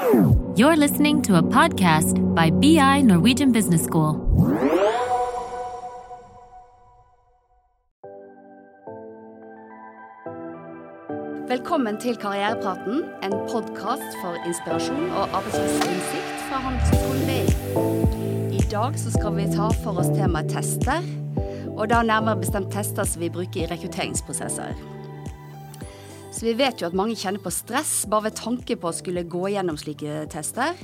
You're listening to a podcast by BI Norwegian Business School. Velkommen til Karrierepraten, en podkast for inspirasjon og arbeidslivsinnsikt fra Handelshøyskolen BI. I dag skal vi ta for oss temaet tester, og da nærmere bestemt tester som vi bruker i rekrutteringsprosesser. Så vi vet jo at mange kjenner på stress bare ved tanke på å skulle gå gjennom slike tester.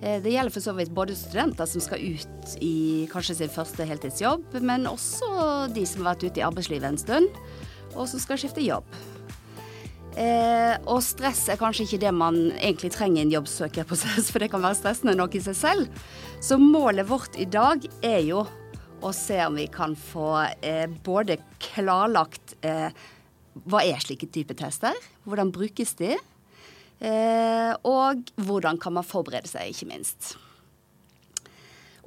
Eh, Det gjelder for så vidt både studenter som skal ut i kanskje sin første heltidsjobb, men også de som har vært ute i arbeidslivet en stund, og som skal skifte jobb. Eh, og stress er kanskje ikke det man egentlig trenger i en jobbsøkerprosess, for det kan være stressende nok i seg selv. Så målet vårt i dag er jo å se om vi kan få eh, både klarlagt eh, hva er slike type tester, hvordan brukes de, eh, og hvordan kan man forberede seg, ikke minst.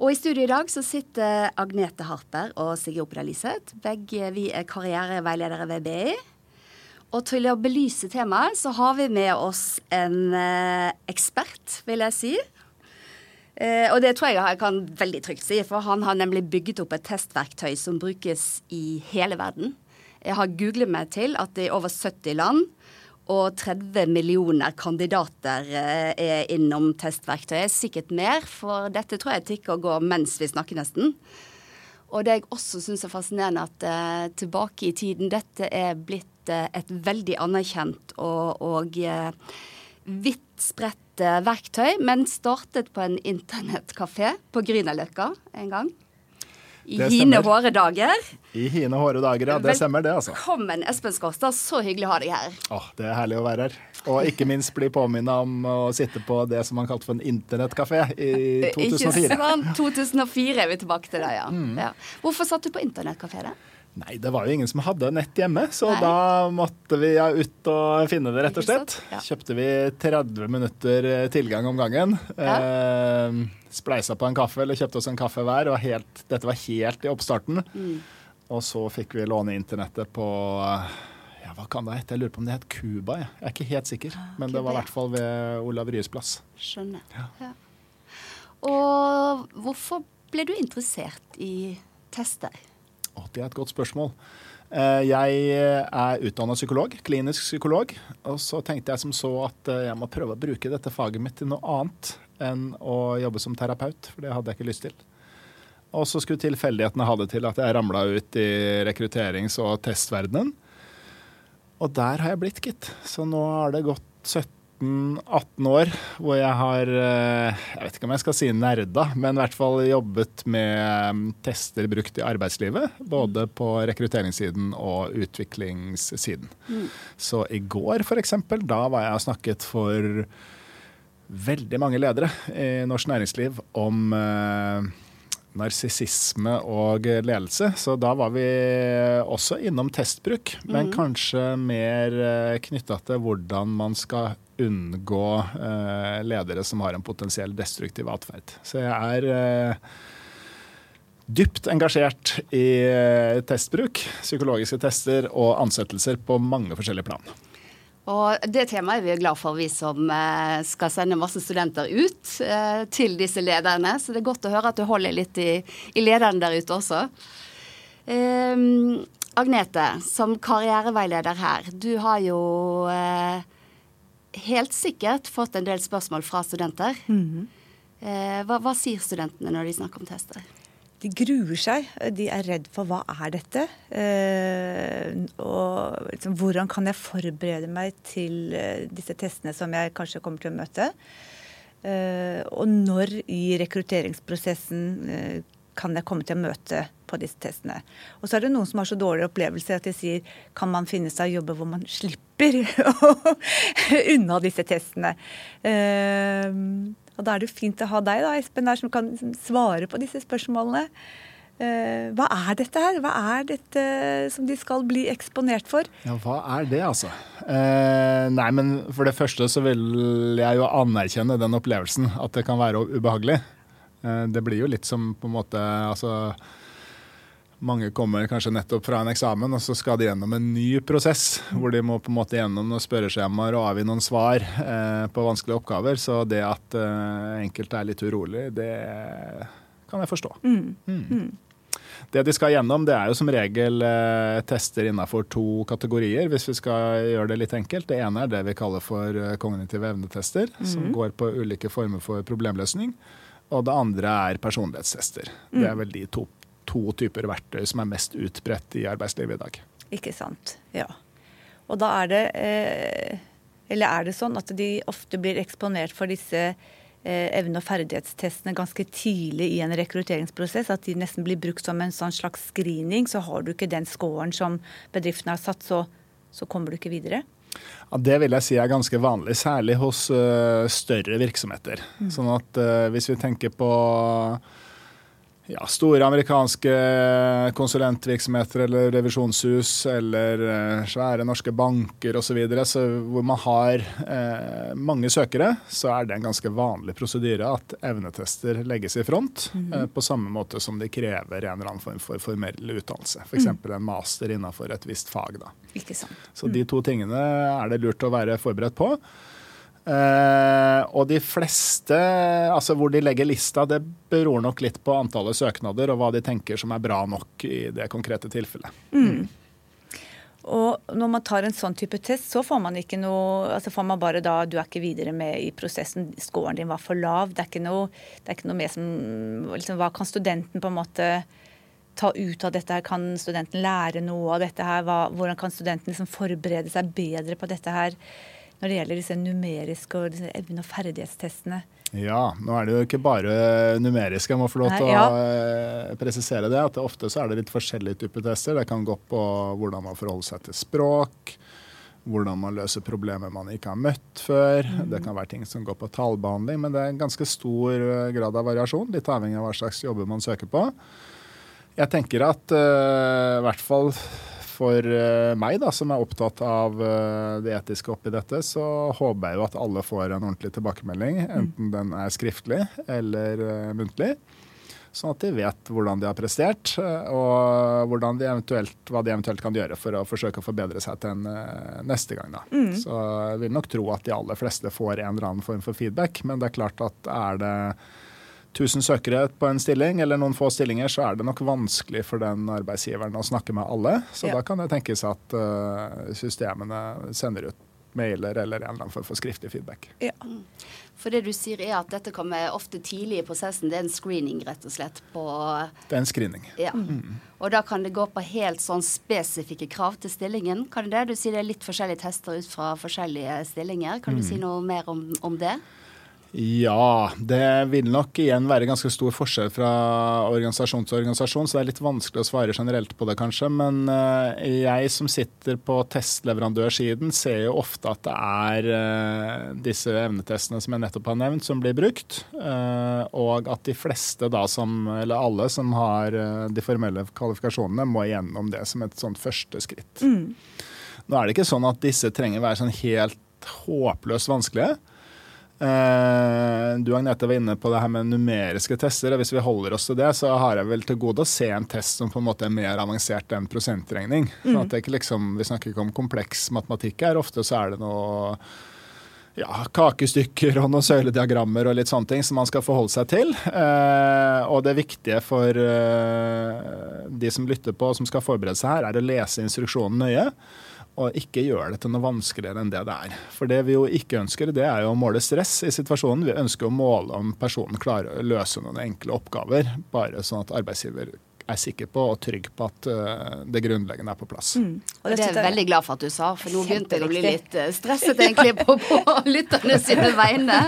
Og i studio i dag så sitter Agnete Harper og Sigrid Opedal Liseth. Begge vi er karriereveiledere ved BI. Og til å belyse temaet så har vi med oss en eh, ekspert, vil jeg si. Eh, og det tror jeg jeg kan veldig trygt si, for han har nemlig bygget opp et testverktøy som brukes i hele verden. Jeg har googlet meg til at det er over 70 land og 30 millioner kandidater eh, er innom testverktøyet. Sikkert mer, for dette tror jeg tikker og går mens vi snakker, nesten. Og det jeg også syns er fascinerende, at eh, tilbake i tiden Dette er blitt eh, et veldig anerkjent og, og vidt spredt verktøy, men startet på en internettkafé på Grünerløkka en gang. I Det hine stemmer. dager. I hine håre dager, ja. Det stemmer, det, altså. Velkommen, Espen Skårstad. Så hyggelig å ha deg her. Åh, det er herlig å være her. Og ikke minst bli påminna om å sitte på det som man kalte for en internettkafé i 2004. Ikke sant? 2004 er vi tilbake til det, ja. Mm. ja. Hvorfor satt du på internettkafé, da? Nei, det var jo ingen som hadde nett hjemme, så Nei. da måtte vi ja, ut og finne det, rett og slett. Ja. Kjøpte vi 30 minutter eh, tilgang om gangen. Eh, spleisa på en kaffe, eller kjøpte oss en kaffe hver. Og helt, dette var helt i oppstarten. Mm. Og så fikk vi låne internettet på ja, hva kan det hete? Jeg lurer på om det het Cuba. Jeg. jeg er ikke helt sikker, men det var i hvert fall ved Olav Ryes plass. Skjønner. Ja. Ja. Og hvorfor ble du interessert i tester? Å, det er et godt spørsmål. Eh, Jeg er utdanna psykolog, klinisk psykolog. Og så tenkte jeg som så at eh, jeg må prøve å bruke dette faget mitt til noe annet enn å jobbe som terapeut, for det hadde jeg ikke lyst til. Og så skulle tilfeldighetene ha det til at jeg ramla ut i rekrutterings- og testverdenen. Og der har jeg blitt, gitt. Så nå har det gått 17-18 år hvor jeg har eh, Jeg vet ikke om jeg skal si nerda, men i hvert fall jobbet med mm, tester brukt i arbeidslivet. Både på rekrutteringssiden og utviklingssiden. Så i går, f.eks., da var jeg og snakket for veldig mange ledere i norsk næringsliv om eh, narsissisme og ledelse. Så da var vi også innom testbruk, men kanskje mer uh, knytta til hvordan man skal unngå eh, ledere som har en potensiell destruktiv atferd. Så jeg er eh, dypt engasjert i eh, testbruk, psykologiske tester og ansettelser på mange forskjellige plan. Og det temaet er vi glad for, vi som skal sende masse studenter ut til disse lederne. Så det er godt å høre at du holder litt i, i lederne der ute også. Ehm, Agnete, som karriereveileder her, du har jo eh, helt sikkert fått en del spørsmål fra studenter. Eh, hva, hva sier studentene når de snakker om tester? De gruer seg. De er redd for hva er dette? Eh, og liksom, hvordan kan jeg forberede meg til eh, disse testene som jeg kanskje kommer til å møte? Eh, og når i rekrutteringsprosessen eh, kan jeg komme til å møte på disse testene. Og så er det noen som har så dårlige opplevelser at de sier kan man finne seg jobber hvor man slipper unna disse testene. Uh, og da er det jo fint å ha deg, da, Espen, der, som kan svare på disse spørsmålene. Uh, hva er dette her? Hva er dette som de skal bli eksponert for? Ja, hva er det, altså? Uh, nei, men for det første så vil jeg jo anerkjenne den opplevelsen, at det kan være ubehagelig. Eh, det blir jo litt som på en måte Altså mange kommer kanskje nettopp fra en eksamen, og så skal de gjennom en ny prosess. Hvor de må på en måte gjennom noen spørreskjemaer og avgi noen svar eh, på vanskelige oppgaver. Så det at eh, enkelte er litt urolig, det kan jeg forstå. Mm. Mm. Det de skal gjennom, det er jo som regel eh, tester innenfor to kategorier, hvis vi skal gjøre det litt enkelt. Det ene er det vi kaller for kognitive evnetester, mm. som går på ulike former for problemløsning. Og det andre er personlighetstester. Det er vel de to to typer verktøy som er mest utbredt i arbeidslivet i dag. Ikke sant. Ja. Og da er det eh, Eller er det sånn at de ofte blir eksponert for disse eh, evne- og ferdighetstestene ganske tidlig i en rekrutteringsprosess? At de nesten blir brukt som en sånn slags screening? Så har du ikke den scoren som bedriften har satt, så, så kommer du ikke videre? Ja, det vil jeg si er ganske vanlig, særlig hos uh, større virksomheter. Mm. Sånn at uh, hvis vi tenker på ja, store amerikanske konsulentvirksomheter eller revisjonshus eller eh, svære norske banker osv. Hvor man har eh, mange søkere, så er det en ganske vanlig prosedyre at evnetester legges i front. Mm -hmm. eh, på samme måte som de krever en eller annen form for formell utdannelse. F.eks. Mm. en master innenfor et visst fag. Da. Så de to tingene er det lurt å være forberedt på. Uh, og de fleste, altså hvor de legger lista, det beror nok litt på antallet søknader og hva de tenker som er bra nok i det konkrete tilfellet. Mm. Og når man tar en sånn type test, så får man ikke noe altså får man bare da Du er ikke videre med i prosessen. Scoren din var for lav. Det er ikke noe, det er ikke noe mer som liksom, Hva kan studenten på en måte ta ut av dette her? Kan studenten lære noe av dette her? Hva, hvordan kan studenten liksom forberede seg bedre på dette her? Når det gjelder disse numeriske og disse evne- og ferdighetstestene? Ja, nå er det jo ikke bare numeriske. Jeg må få lov til å ja. Eh, presisere det. at det Ofte så er det litt forskjellige typer tester. Det kan gå på hvordan man forholder seg til språk, hvordan man løser problemer man ikke har møtt før. Mm. Det kan være ting som går på tallbehandling, men det er en ganske stor eh, grad av variasjon. Litt avhengig av hva slags jobber man søker på. Jeg tenker at uh, i hvert fall for eh, meg, da, som er opptatt av eh, det etiske oppi dette, så håper jeg jo at alle får en ordentlig tilbakemelding, mm. enten den er skriftlig eller uh, muntlig. Sånn at de vet hvordan de har prestert, og de hva de eventuelt kan gjøre for å forsøke å forbedre seg til en neste gang. Da. Mm. Så jeg vil nok tro at de aller fleste får en eller annen form for feedback, men det er klart at er det 1000 søkere på en stilling, eller noen få stillinger, så er det nok vanskelig for den arbeidsgiveren å snakke med alle. Så ja. da kan det tenkes at uh, systemene sender ut mailer eller en eller annen form for skriftlig feedback. Ja. For det du sier er at dette kommer ofte tidlig i prosessen. Det er en screening, rett og slett? på... Det er en screening. Ja. Mm. Og da kan det gå på helt sånn spesifikke krav til stillingen. Kan det? Du sier det er litt forskjellige tester ut fra forskjellige stillinger. Kan du mm. si noe mer om, om det? Ja, det vil nok igjen være ganske stor forskjell fra organisasjon til organisasjon, så det er litt vanskelig å svare generelt på det, kanskje. Men uh, jeg som sitter på testleverandørsiden, ser jo ofte at det er uh, disse evnetestene som jeg nettopp har nevnt, som blir brukt. Uh, og at de fleste da som, eller alle som har de formelle kvalifikasjonene, må gjennom det som et sånt første skritt. Mm. Nå er det ikke sånn at disse trenger å være sånn helt håpløst vanskelige. Uh, du Agnete var inne på det her med numeriske tester. og Hvis vi holder oss til det, så har jeg vel til gode å se en test som på en måte er mer avansert enn prosentregning. Mm. at det ikke liksom, Vi snakker ikke om kompleks matematikk her. Ofte så er det noe ja, kakestykker og noen søylediagrammer og litt sånne ting som man skal forholde seg til. Eh, og det viktige for eh, de som lytter på og som skal forberede seg her, er å lese instruksjonen nøye og ikke gjøre det til noe vanskeligere enn det det er. For det vi jo ikke ønsker, det er jo å måle stress i situasjonen. Vi ønsker å måle om personen klarer å løse noen enkle oppgaver, bare sånn at arbeidsgiver er sikker på og trygg på at uh, det grunnleggende er på plass. Mm. Og det er jeg veldig glad for at du sa, for nå begynte jeg å bli litt uh, stresset egentlig på, på lytterne sine vegne.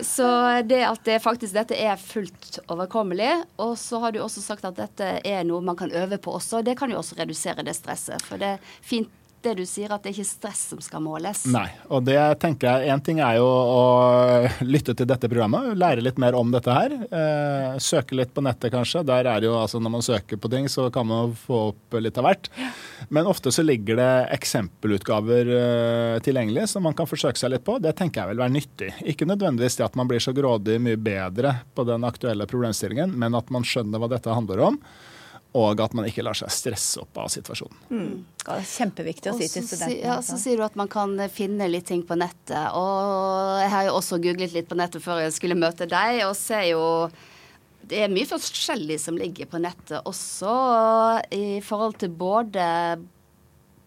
Så det at det faktisk dette er fullt overkommelig. Og så har du også sagt at dette er noe man kan øve på også. Det kan jo også redusere det stresset. For det er fint det du sier, at det er ikke stress som skal måles. Nei, og det tenker jeg Én ting er jo å lytte til dette programmet, lære litt mer om dette her. Eh, søke litt på nettet, kanskje. Der er jo, altså Når man søker på ting, så kan man få opp litt av hvert. Men ofte så ligger det eksempelutgaver eh, tilgjengelig som man kan forsøke seg litt på. Det tenker jeg vil være nyttig. Ikke nødvendigvis det at man blir så grådig mye bedre på den aktuelle problemstillingen, men at man skjønner hva dette handler om og at man ikke lar seg stresse opp av situasjonen. Mm. Det er kjempeviktig å si til studentene. Ja, så sier du at man kan finne litt ting på nettet. Og jeg har jo også googlet litt på nettet før jeg skulle møte deg, og ser jo det er mye forskjellig som ligger på nettet også i forhold til både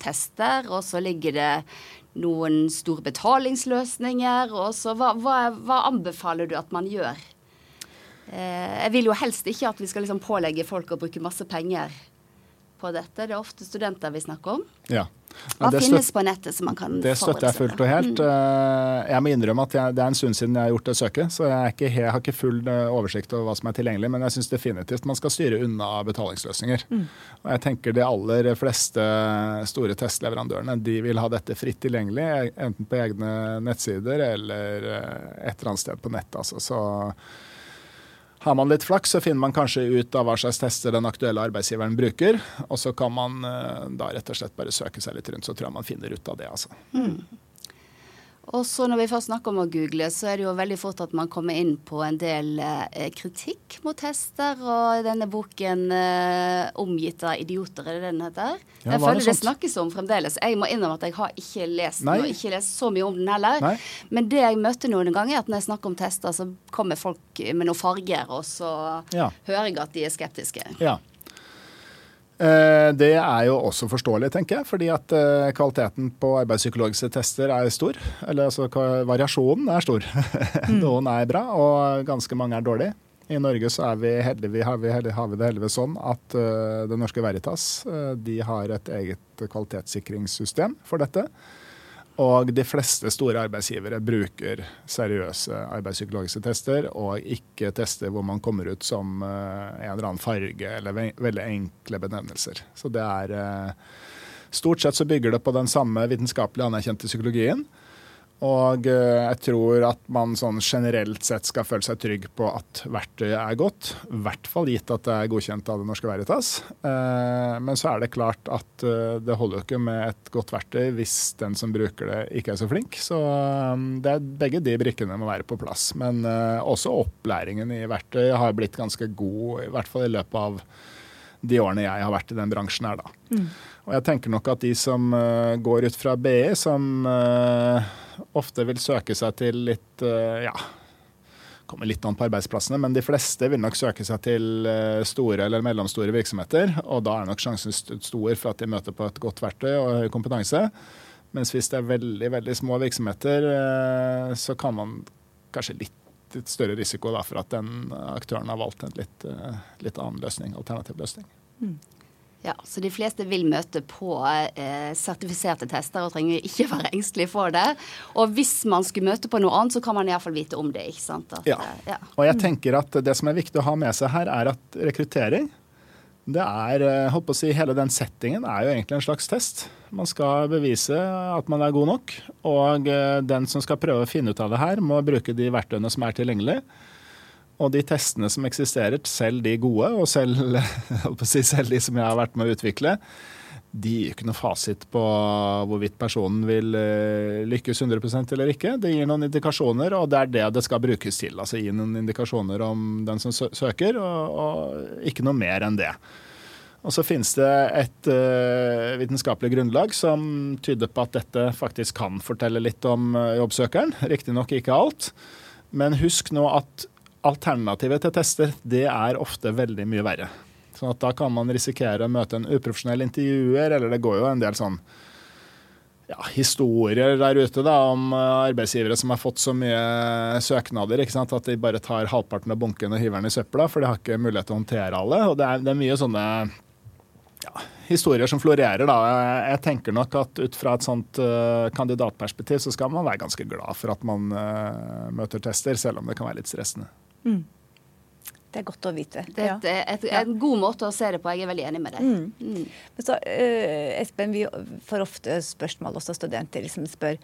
tester, og så ligger det noen store betalingsløsninger. Og så hva, hva, hva anbefaler du at man gjør? Eh, jeg vil jo helst ikke at vi skal liksom pålegge folk å bruke masse penger på dette. Det er ofte studenter vi snakker om. Ja. Hva finnes på nettet som man kan Det støtter jeg fullt og helt. Eh, jeg må innrømme at jeg, det er en stund siden jeg har gjort det søket, så jeg, ikke, jeg har ikke full eh, oversikt over hva som er tilgjengelig. Men jeg syns definitivt man skal styre unna betalingsløsninger. Mm. Og jeg tenker de aller fleste store testleverandørene de vil ha dette fritt tilgjengelig, enten på egne nettsider eller et eller annet sted på nettet. Altså. Så har man litt flaks, så finner man kanskje ut av hva slags tester den aktuelle arbeidsgiveren bruker. Og så kan man eh, da rett og slett bare søke seg litt rundt, så tror jeg man finner ut av det. altså. Mm. Og så når vi først snakker om å google, så er det jo veldig fort at man kommer inn på en del eh, kritikk mot hester. Og denne boken eh, 'Omgitt av idioter', er det den heter? Ja, jeg føler det, det snakkes om fremdeles. Jeg må innrømme at jeg har ikke lest den, og ikke lest så mye om den heller. Nei. Men det jeg møter noen ganger, er at når jeg snakker om tester, så kommer folk med noen farger, og så ja. hører jeg at de er skeptiske. Ja. Eh, det er jo også forståelig, tenker jeg, fordi at eh, kvaliteten på arbeidspsykologiske tester er stor. Eller altså variasjonen er stor. Mm. Noen er bra, og ganske mange er dårlige. I Norge så er vi heldige, har, vi, har vi det heldigvis sånn at uh, Det Norske Veritas uh, de har et eget kvalitetssikringssystem for dette. Og de fleste store arbeidsgivere bruker seriøse arbeidspsykologiske tester, og ikke tester hvor man kommer ut som uh, en eller annen farge eller ve veldig enkle benevnelser. Så det er uh, Stort sett så bygger det på den samme vitenskapelig anerkjente psykologien. Og eh, jeg tror at man sånn generelt sett skal føle seg trygg på at verktøyet er godt. I hvert fall gitt at det er godkjent av Det Norske Veritas. Eh, men så er det klart at eh, det holder ikke med et godt verktøy hvis den som bruker det, ikke er så flink. Så det er, begge de brikkene må være på plass. Men også opplæringen i verktøy har blitt ganske god, i hvert fall i løpet av de årene jeg har vært i den bransjen her, da. Mm. Og jeg tenker nok at de som går ut fra BI, som ofte vil søke seg til litt eh, ja, kommer litt an på arbeidsplassene, men de fleste vil nok søke seg til eh, store eller mellomstore virksomheter. Og da er nok sjansen stor for at de møter på et godt verktøy og høy kompetanse. Mens hvis det er veldig veldig små virksomheter, eh, så kan man kanskje litt, litt større risiko da, for at den aktøren har valgt en litt, litt annen løsning, alternativ løsning. Mm. Ja, Så de fleste vil møte på eh, sertifiserte tester og trenger ikke være engstelige for det. Og hvis man skulle møte på noe annet, så kan man iallfall vite om det. ikke sant? At, ja. Eh, ja. Og jeg tenker at det som er viktig å ha med seg her, er at rekruttering det er, eh, holdt på å si, Hele den settingen er jo egentlig en slags test. Man skal bevise at man er god nok. Og eh, den som skal prøve å finne ut av det her, må bruke de verktøyene som er tilgjengelige. Og de testene som eksisterer, selv de gode, og selv, selv de som jeg har vært med å utvikle, de gir ikke noe fasit på hvorvidt personen vil eh, lykkes 100% eller ikke. Det gir noen indikasjoner, og det er det det skal brukes til. Altså gi noen indikasjoner om den som søker, og, og ikke noe mer enn det. Og så finnes det et uh, vitenskapelig grunnlag som tyder på at dette faktisk kan fortelle litt om uh, jobbsøkeren. Riktignok ikke alt. Men husk nå at alternativet til tester det er ofte veldig mye verre. Sånn at Da kan man risikere å møte en uprofesjonell intervjuer, eller det går jo en del sånn ja, historier der ute da, om eh, arbeidsgivere som har fått så mye søknader at de bare tar halvparten av bunken og hiver den i søpla, for de har ikke mulighet til å håndtere alle. og Det er, det er mye sånne ja, historier som florerer. da. Jeg tenker nok at ut fra et sånt uh, kandidatperspektiv så skal man være ganske glad for at man uh, møter tester, selv om det kan være litt stressende. Mm. Det er godt å vite. Det er et, et, en god måte å se det på. Jeg er veldig enig med deg. Mm. Mm. Men så, uh, Espen, vi får ofte spørsmål, også studenter som spør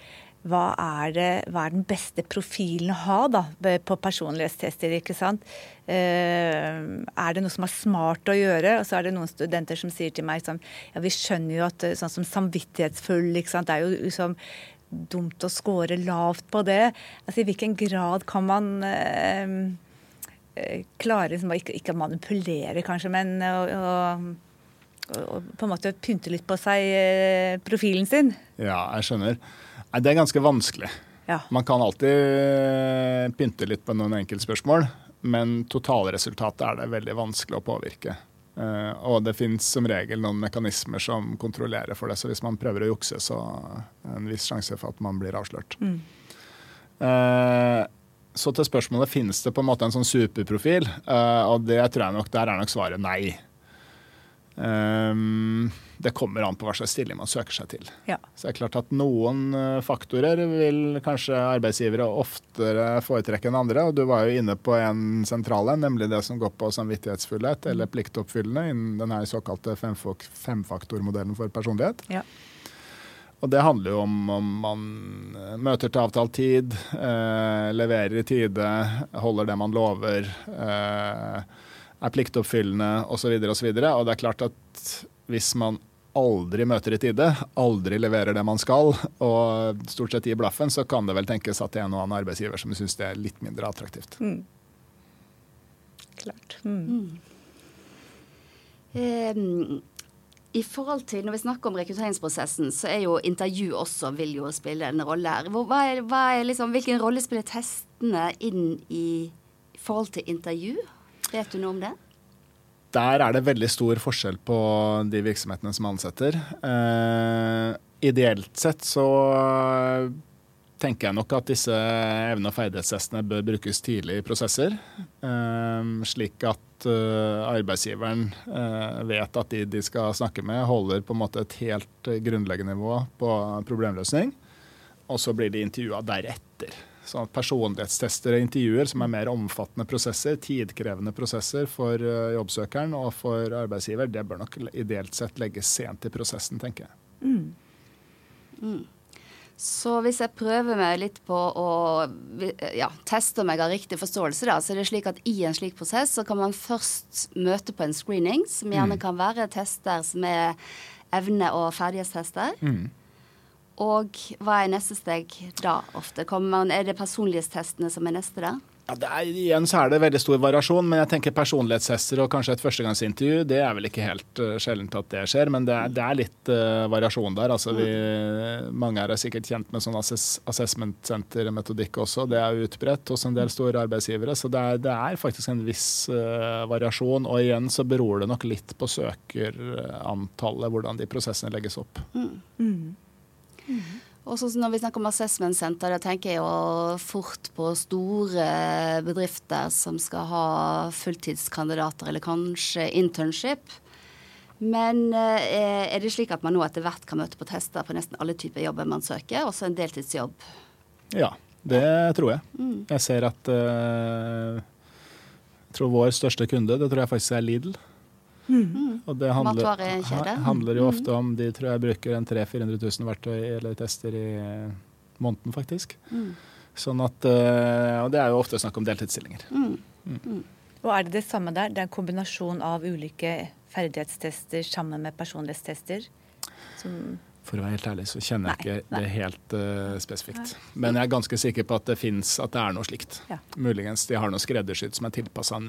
hva er, det, hva er den beste profilen å ha da, på personlighetstester? ikke sant? Uh, er det noe som er smart å gjøre? Og så er det noen studenter som sier til meg sånn Ja, vi skjønner jo at sånn som samvittighetsfull, ikke sant. Det er jo liksom dumt å score lavt på det. Altså I hvilken grad kan man uh, eh, klarer liksom ikke, ikke manipulere, kanskje, men å, å, på en måte pynte litt på seg eh, profilen sin. Ja, jeg skjønner. Nei, det er ganske vanskelig. Ja. Man kan alltid pynte litt på noen enkeltspørsmål, men totalresultatet er det veldig vanskelig å påvirke. Og det finnes som regel noen mekanismer som kontrollerer for det, så hvis man prøver å jukse, så er det en viss sjanse for at man blir avslørt. Mm. Uh, så til spørsmålet finnes det på en måte en sånn superprofil, uh, og det tror jeg nok, der er nok svaret nei. Um, det kommer an på hva slags stilling man søker seg til. Ja. Så det er klart at Noen eh, faktorer vil kanskje arbeidsgivere oftere foretrekke enn andre. og Du var jo inne på en sentral en, nemlig det som går på samvittighetsfullhet eller pliktoppfyllende innen denne såkalte femfaktormodellen for personlighet. Ja. Og Det handler jo om om man møter til avtalt tid, eh, leverer i tide, holder det man lover, eh, er pliktoppfyllende osv. Videre, og, så og det er klart at hvis man aldri møter i tide, aldri leverer det man skal, og stort sett gir blaffen, så kan det vel tenkes at det er en og annen arbeidsgiver som syns det er litt mindre attraktivt. Mm. Klart. Mm. Um, I forhold til, Når vi snakker om rekrutteringsprosessen, så er jo intervju også vil jo spille en rolle her. Hva er, hva er liksom, hvilken rolle spiller testene inn i forhold til intervju? Vet du noe om det? Der er det veldig stor forskjell på de virksomhetene som ansetter. Eh, ideelt sett så tenker jeg nok at disse evne- og ferdighetstestene bør brukes tidlig i prosesser. Eh, slik at eh, arbeidsgiveren eh, vet at de de skal snakke med, holder på en måte et helt grunnleggende nivå på problemløsning. Og så blir de intervjua deretter. Sånn at personlighetstester og intervjuer, som er mer omfattende prosesser, tidkrevende prosesser for uh, jobbsøkeren og for arbeidsgiver, det bør nok ideelt sett legges sent i prosessen, tenker jeg. Mm. Mm. Så hvis jeg prøver meg litt på å ja, teste om jeg har riktig forståelse, da, så er det slik at i en slik prosess så kan man først møte på en screening, som gjerne mm. kan være tester som er evne- og ferdighetstester. Mm. Og hva er neste steg da ofte? Man, er det personlighetstestene som er neste da? Ja, er, igjen så er det veldig stor variasjon, men jeg tenker personlighetstester og kanskje et førstegangsintervju, det er vel ikke helt uh, sjeldent at det skjer, men det er, det er litt uh, variasjon der. Altså, vi, mange er sikkert kjent med sånn assess assessment center-metodikk også, det er utbredt hos en del store arbeidsgivere. Så det er, det er faktisk en viss uh, variasjon, og igjen så beror det nok litt på søkerantallet, hvordan de prosessene legges opp. Mm. Mm. Mm. Og så Når vi snakker om assessment center, da tenker jeg jo fort på store bedrifter som skal ha fulltidskandidater, eller kanskje internship. Men eh, er det slik at man nå etter hvert kan møte på tester på nesten alle typer jobber man søker, også en deltidsjobb? Ja, det tror jeg. Mm. Jeg ser at uh, Jeg tror vår største kunde, det tror jeg faktisk er Lidl. Mm. Og det handler, handler, jo mm. ofte om De tror jeg bruker en 300 000-400 000 verktøy eller tester i måneden, faktisk. Mm. Sånn at, eh, Og det er jo ofte snakk om deltidsstillinger. Mm. Mm. mm. Og er det det samme der? Det er en kombinasjon av ulike ferdighetstester sammen med personlighetstester? Som for å være helt ærlig så kjenner jeg ikke nei. det helt uh, spesifikt. Men jeg er ganske sikker på at det fins, at det er noe slikt. Ja. Muligens de har noe skreddersydd som er tilpassa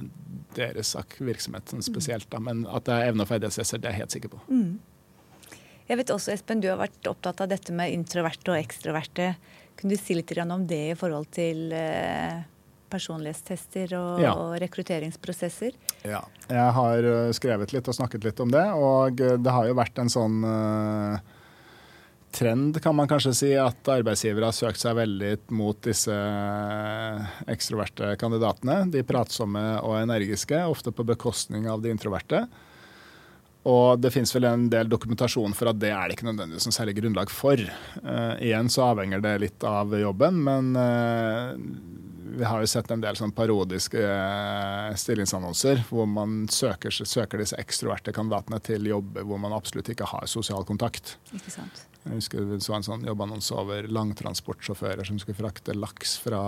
deres virksomhet sånn spesielt. Da. Men at det er evne- og ferdighetstester, det er jeg helt sikker på. Mm. Jeg vet også, Espen, du har vært opptatt av dette med introverte og ekstroverte. Kunne du si litt om det i forhold til uh, personlighetstester og, ja. og, rekrutteringsprosesser? Ja. Jeg har skrevet litt og snakket litt om det. Og det har jo vært en sånn uh, trend, kan man kanskje si, at arbeidsgivere har søkt seg veldig mot disse ekstroverte kandidatene. De pratsomme og energiske, ofte på bekostning av de introverte. Og det finnes vel en del dokumentasjon for at det er det ikke nødvendigvis noe særlig grunnlag for. Uh, igjen så avhenger det litt av jobben, men uh, vi har jo sett en del sånn parodiske uh, stillingsannonser hvor man søker, søker, disse ekstroverte kandidatene til jobber hvor man absolutt ikke har sosial kontakt. Ikke sant. Jeg husker vi så en sånn jobbannonse over langtransportsjåfører som skulle frakte laks fra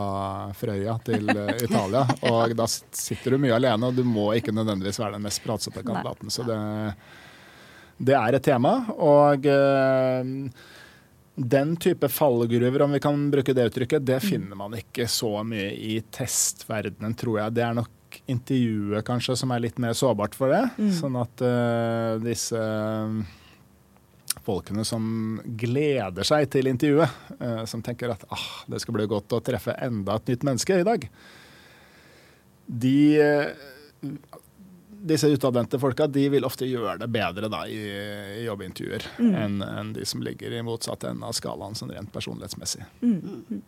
Frøya til uh, Italia. Og da sitter du mye alene, og du må ikke nødvendigvis være den mest pratsomme kandidaten. Så det, det, er et tema. Og uh, den type fallgruver, om vi kan bruke det uttrykket, det finner man ikke så mye i testverdenen, tror jeg. Det er nok intervjuet kanskje som er litt mer sårbart for det. Mm. Sånn at uh, disse folkene som gleder seg til intervjuet, uh, som tenker at ah, det skal bli godt å treffe enda et nytt menneske i dag, de uh, disse utadvendte folka de vil ofte gjøre det bedre da, i, i jobbintervjuer mm. enn en de som ligger i motsatt ende av skalaen sånn rent personlighetsmessig. Mm.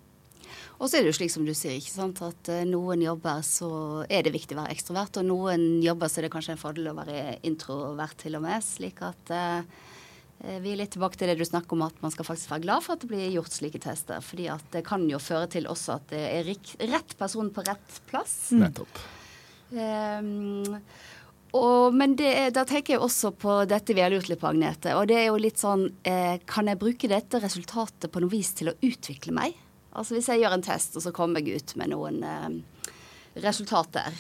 Og så er det jo slik som du sier, ikke sant? at uh, noen jobber så er det viktig å være ekstrovert, og noen jobber så er det kanskje en fordel å være introvert til og med. Slik at uh, vi er litt tilbake til det du snakker om, at man skal faktisk være glad for at det blir gjort slike tester. fordi at det kan jo føre til også at det er rett person på rett plass. Mm. Nettopp. Um, og, men det, da tenker jeg også på dette vi har lurt litt på, Agnete. Og det er jo litt sånn eh, Kan jeg bruke dette resultatet på noe vis til å utvikle meg? Altså hvis jeg gjør en test, og så kommer jeg ut med noen eh, resultater.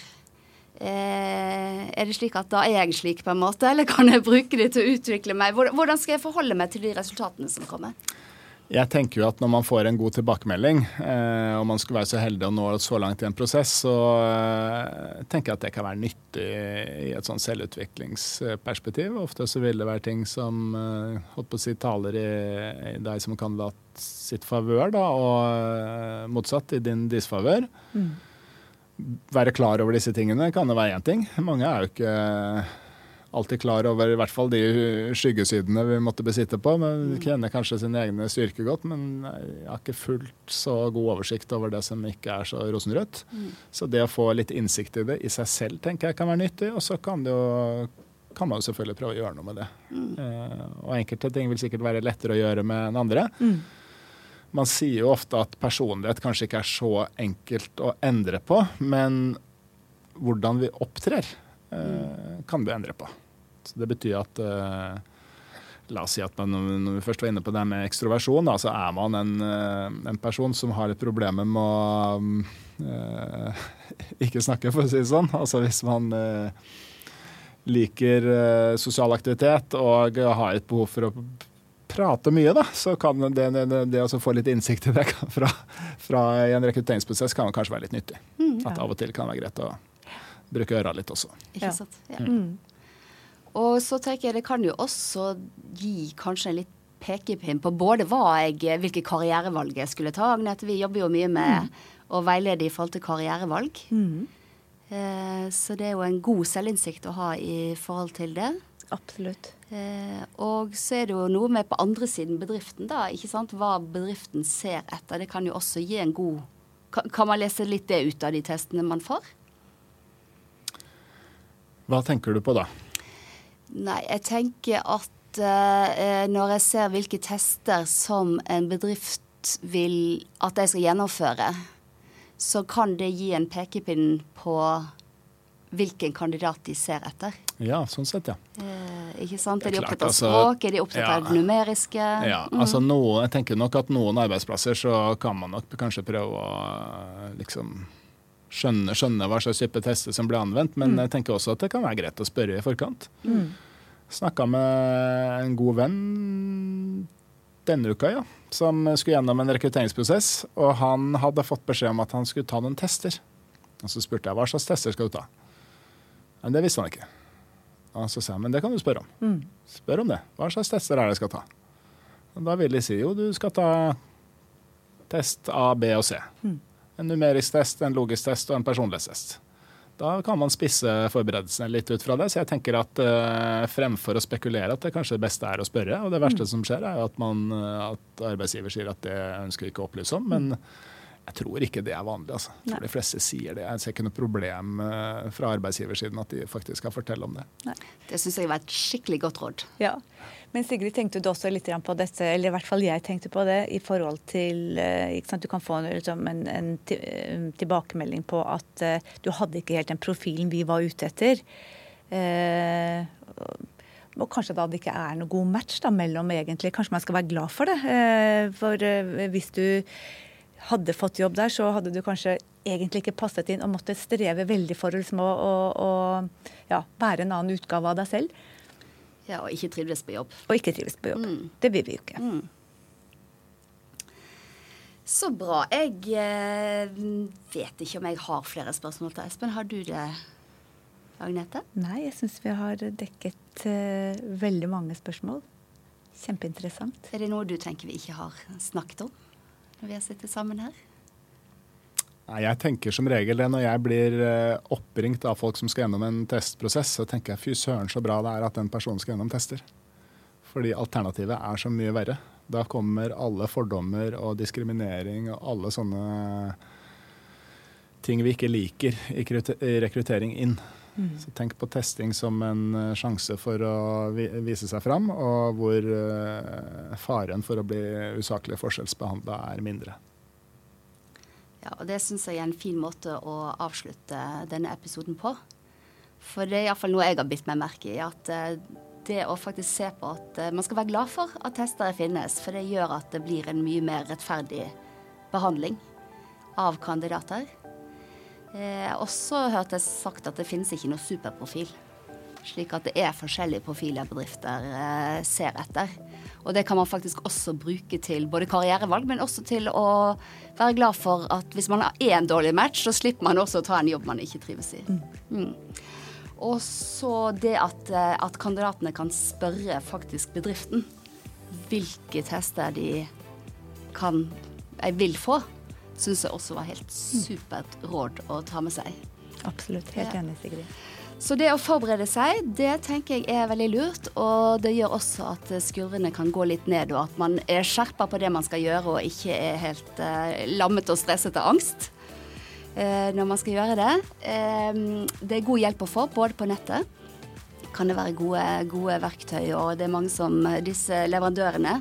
Eh, er det slik at da er jeg slik, på en måte? Eller kan jeg bruke det til å utvikle meg? Hvordan skal jeg forholde meg til de resultatene som kommer? Jeg tenker jo at når man får en god tilbakemelding, eh, og man skulle være så heldig å nå så langt i en prosess, så eh, tenker jeg at det kan være nyttig i et sånn selvutviklingsperspektiv. Ofte så vil det være ting som eh, holdt på å si, taler i, i deg som kandidat sitt favør, da, og eh, motsatt i din disfavør. Mm. Være klar over disse tingene kan jo være én ting. Mange er jo ikke alltid klar over i hvert fall de skyggesidene vi måtte besitte på. men mm. Kjenner kanskje sine egne styrker godt, men jeg har ikke fullt så god oversikt over det som ikke er så rosenrødt. Mm. Så det å få litt innsikt i det i seg selv tenker jeg kan være nyttig. Og så kan, jo, kan man jo selvfølgelig prøve å gjøre noe med det. Mm. Eh, og enkelte ting vil sikkert være lettere å gjøre med enn andre. Mm. Man sier jo ofte at personlighet kanskje ikke er så enkelt å endre på, men hvordan vi opptrer, eh, kan du endre på. Så det betyr at eh, La oss si at man, når vi først var inne på det med ekstroversjon, da, så er man en, uh, en, person som har et problem med å eh, ikke snakke, for å si det sånn. Altså hvis man liker sosial aktivitet og har et behov for å prate mye, da, så kan det, det, det å få litt innsikt i det fra, fra en rekrutteringsprosess kan kanskje være litt nyttig. Mm, ja. At av og til kan det være greit å bruke øra litt også. Ikke sant. Ja. Mm. Og så tenker jeg det kan jo også gi kanskje en litt pekepinn på både hva jeg, hvilke karrierevalg jeg skulle ta. Agnete, vi jobber jo mye med mm. å veilede i forhold til karrierevalg. Mm. Eh, så det er jo en god selvinnsikt å ha i forhold til det. Absolutt. Eh, og så er det jo noe med på andre siden bedriften, da. ikke sant? Hva bedriften ser etter. Det kan jo også gi en god Kan, kan man lese litt det ut av de testene man får? Hva tenker du på da? Nei, jeg tenker at eh, når jeg ser hvilke tester som en bedrift vil at jeg skal gjennomføre, så kan det gi en pekepinn på hvilken kandidat de ser etter. Ja, sånn sett, ja. Eh, ikke sant? Er de opptatt av altså, språk? Er de opptatt ja, av det numeriske? Ja, mm. altså noe, jeg tenker nok at noen arbeidsplasser så kan man nok kanskje prøve å liksom skjønne, skjønne, hva slags type tester som blir anvendt, men mm. jeg tenker også at det kan være greit å spørre i forkant. Mm. Snakka med en god venn denne uka, ja, som skulle gjennom en rekrutteringsprosess. Og han hadde fått beskjed om at han skulle ta noen tester. Og så spurte jeg hva slags tester skal du ta. Men det visste han ikke. Og så sa jeg men det kan du spørre om. Mm. Spør om det. Hva slags tester er det jeg skal ta? Og da vil de si jo du skal ta test A, B og C. Mm. En numerisk test, en logisk test og en personlighetstest. Da kan man spisse forberedelsene litt ut fra det. Så jeg tenker at uh, fremfor å spekulere at det kanskje det beste er å spørre, og det verste mm. som skjer, er jo at, man, uh, at arbeidsgiver sier at det ønsker ikke å opplyse om. men jeg tror ikke det er vanlig. altså. Jeg tror De fleste sier det. Jeg ser ikke noe problem uh, fra arbeidsgiversiden at de faktisk skal fortelle om det. Nei. Det syns jeg var et skikkelig godt råd. Ja. Men Sigrid, tenkte du også litt på dette, eller i hvert fall jeg tenkte på det, i forhold til eh, ikke sant, Du kan få liksom, en, en, tilbakemelding på at uh, du hadde ikke helt den profilen vi var ute etter. Uh, og kanskje da det ikke er noe god match da, mellom egentlig. Kanskje man skal være glad for det. For hvis du hadde fått jobb der, så hadde du kanskje egentlig ikke passet inn og måtte streve veldig for liksom, å, å, å ja, være en annen utgave av deg selv. Ja, Og ikke trives på jobb. Og ikke trives på jobb. Mm. Det vil vi jo ikke. Mm. Så bra. Jeg eh, vet ikke om jeg har flere spørsmål til Espen. Har du det, Agnete? Nei, jeg syns vi har dekket eh, veldig mange spørsmål. Kjempeinteressant. Er det noe du tenker vi ikke har snakket om vi har sittet sammen her? Nei, Jeg tenker som regel det når jeg blir eh, oppringt av folk som skal gjennom en testprosess, så tenker jeg fy søren så bra det er at den personen skal gjennom tester. Fordi alternativet er så mye verre. Da kommer alle fordommer og diskriminering og alle sånne ting vi ikke liker i rekruttering inn. Mm. Så tenk på testing som en eh, sjanse for å vise seg fram, og hvor uh, faren for å bli usaklig forskjellsbehandla er mindre. Ja, og Det syns jeg er en fin måte å avslutte denne episoden på. For det er iallfall noe jeg har bitt meg merke i. At uh, det å faktisk se på at man skal være glad for at testere finnes. For det gjør at det blir en mye mer rettferdig behandling av kandidater. Eh, også hørt det sagt at det finnes ikke noe superprofil. Slik at det er forskjellige profiler bedrifter eh, ser etter. Og det kan man faktisk også bruke til både karrierevalg, men også til å være glad for at hvis man har én dårlig match, så slipper man også å ta en jobb man ikke trives i. Mm. Mm. Og så det at, eh, at, kandidatene kan spørre faktisk bedriften hvilke tester de kan, jeg vil få syns jeg også var helt supert råd å ta med seg. Absolutt. Helt enig, Sigrid. Så det å forberede seg, det tenker jeg er veldig lurt. Og det gjør også at skurrene kan gå litt ned, og at man er skjerpa på det man skal gjøre, og ikke er helt eh, lammet og stresset av angst eh, når man skal gjøre det. Eh, det er god hjelp å få, både på nettet kan det være gode, gode verktøy, og det er mange som disse leverandørene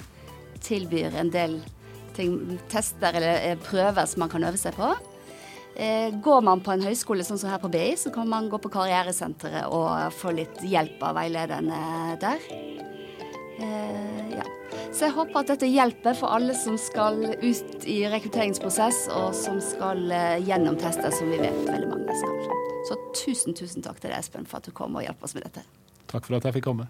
tilbyr en del ting, tester eller eh, prøver som man kan øve seg på. Eh, går man på en høyskole sånn som her på BI, så kan man gå på karrieresenteret og få litt hjelp av veilederne der. Eh, ja. Så jeg håper at dette hjelper for alle som skal ut i rekrutteringsprosess, og som skal gjennom tester, som vi vet veldig mange skal. Så tusen, tusen takk til deg, Espen, for at du kom og hjalp oss med dette. Takk for at jeg fikk komme.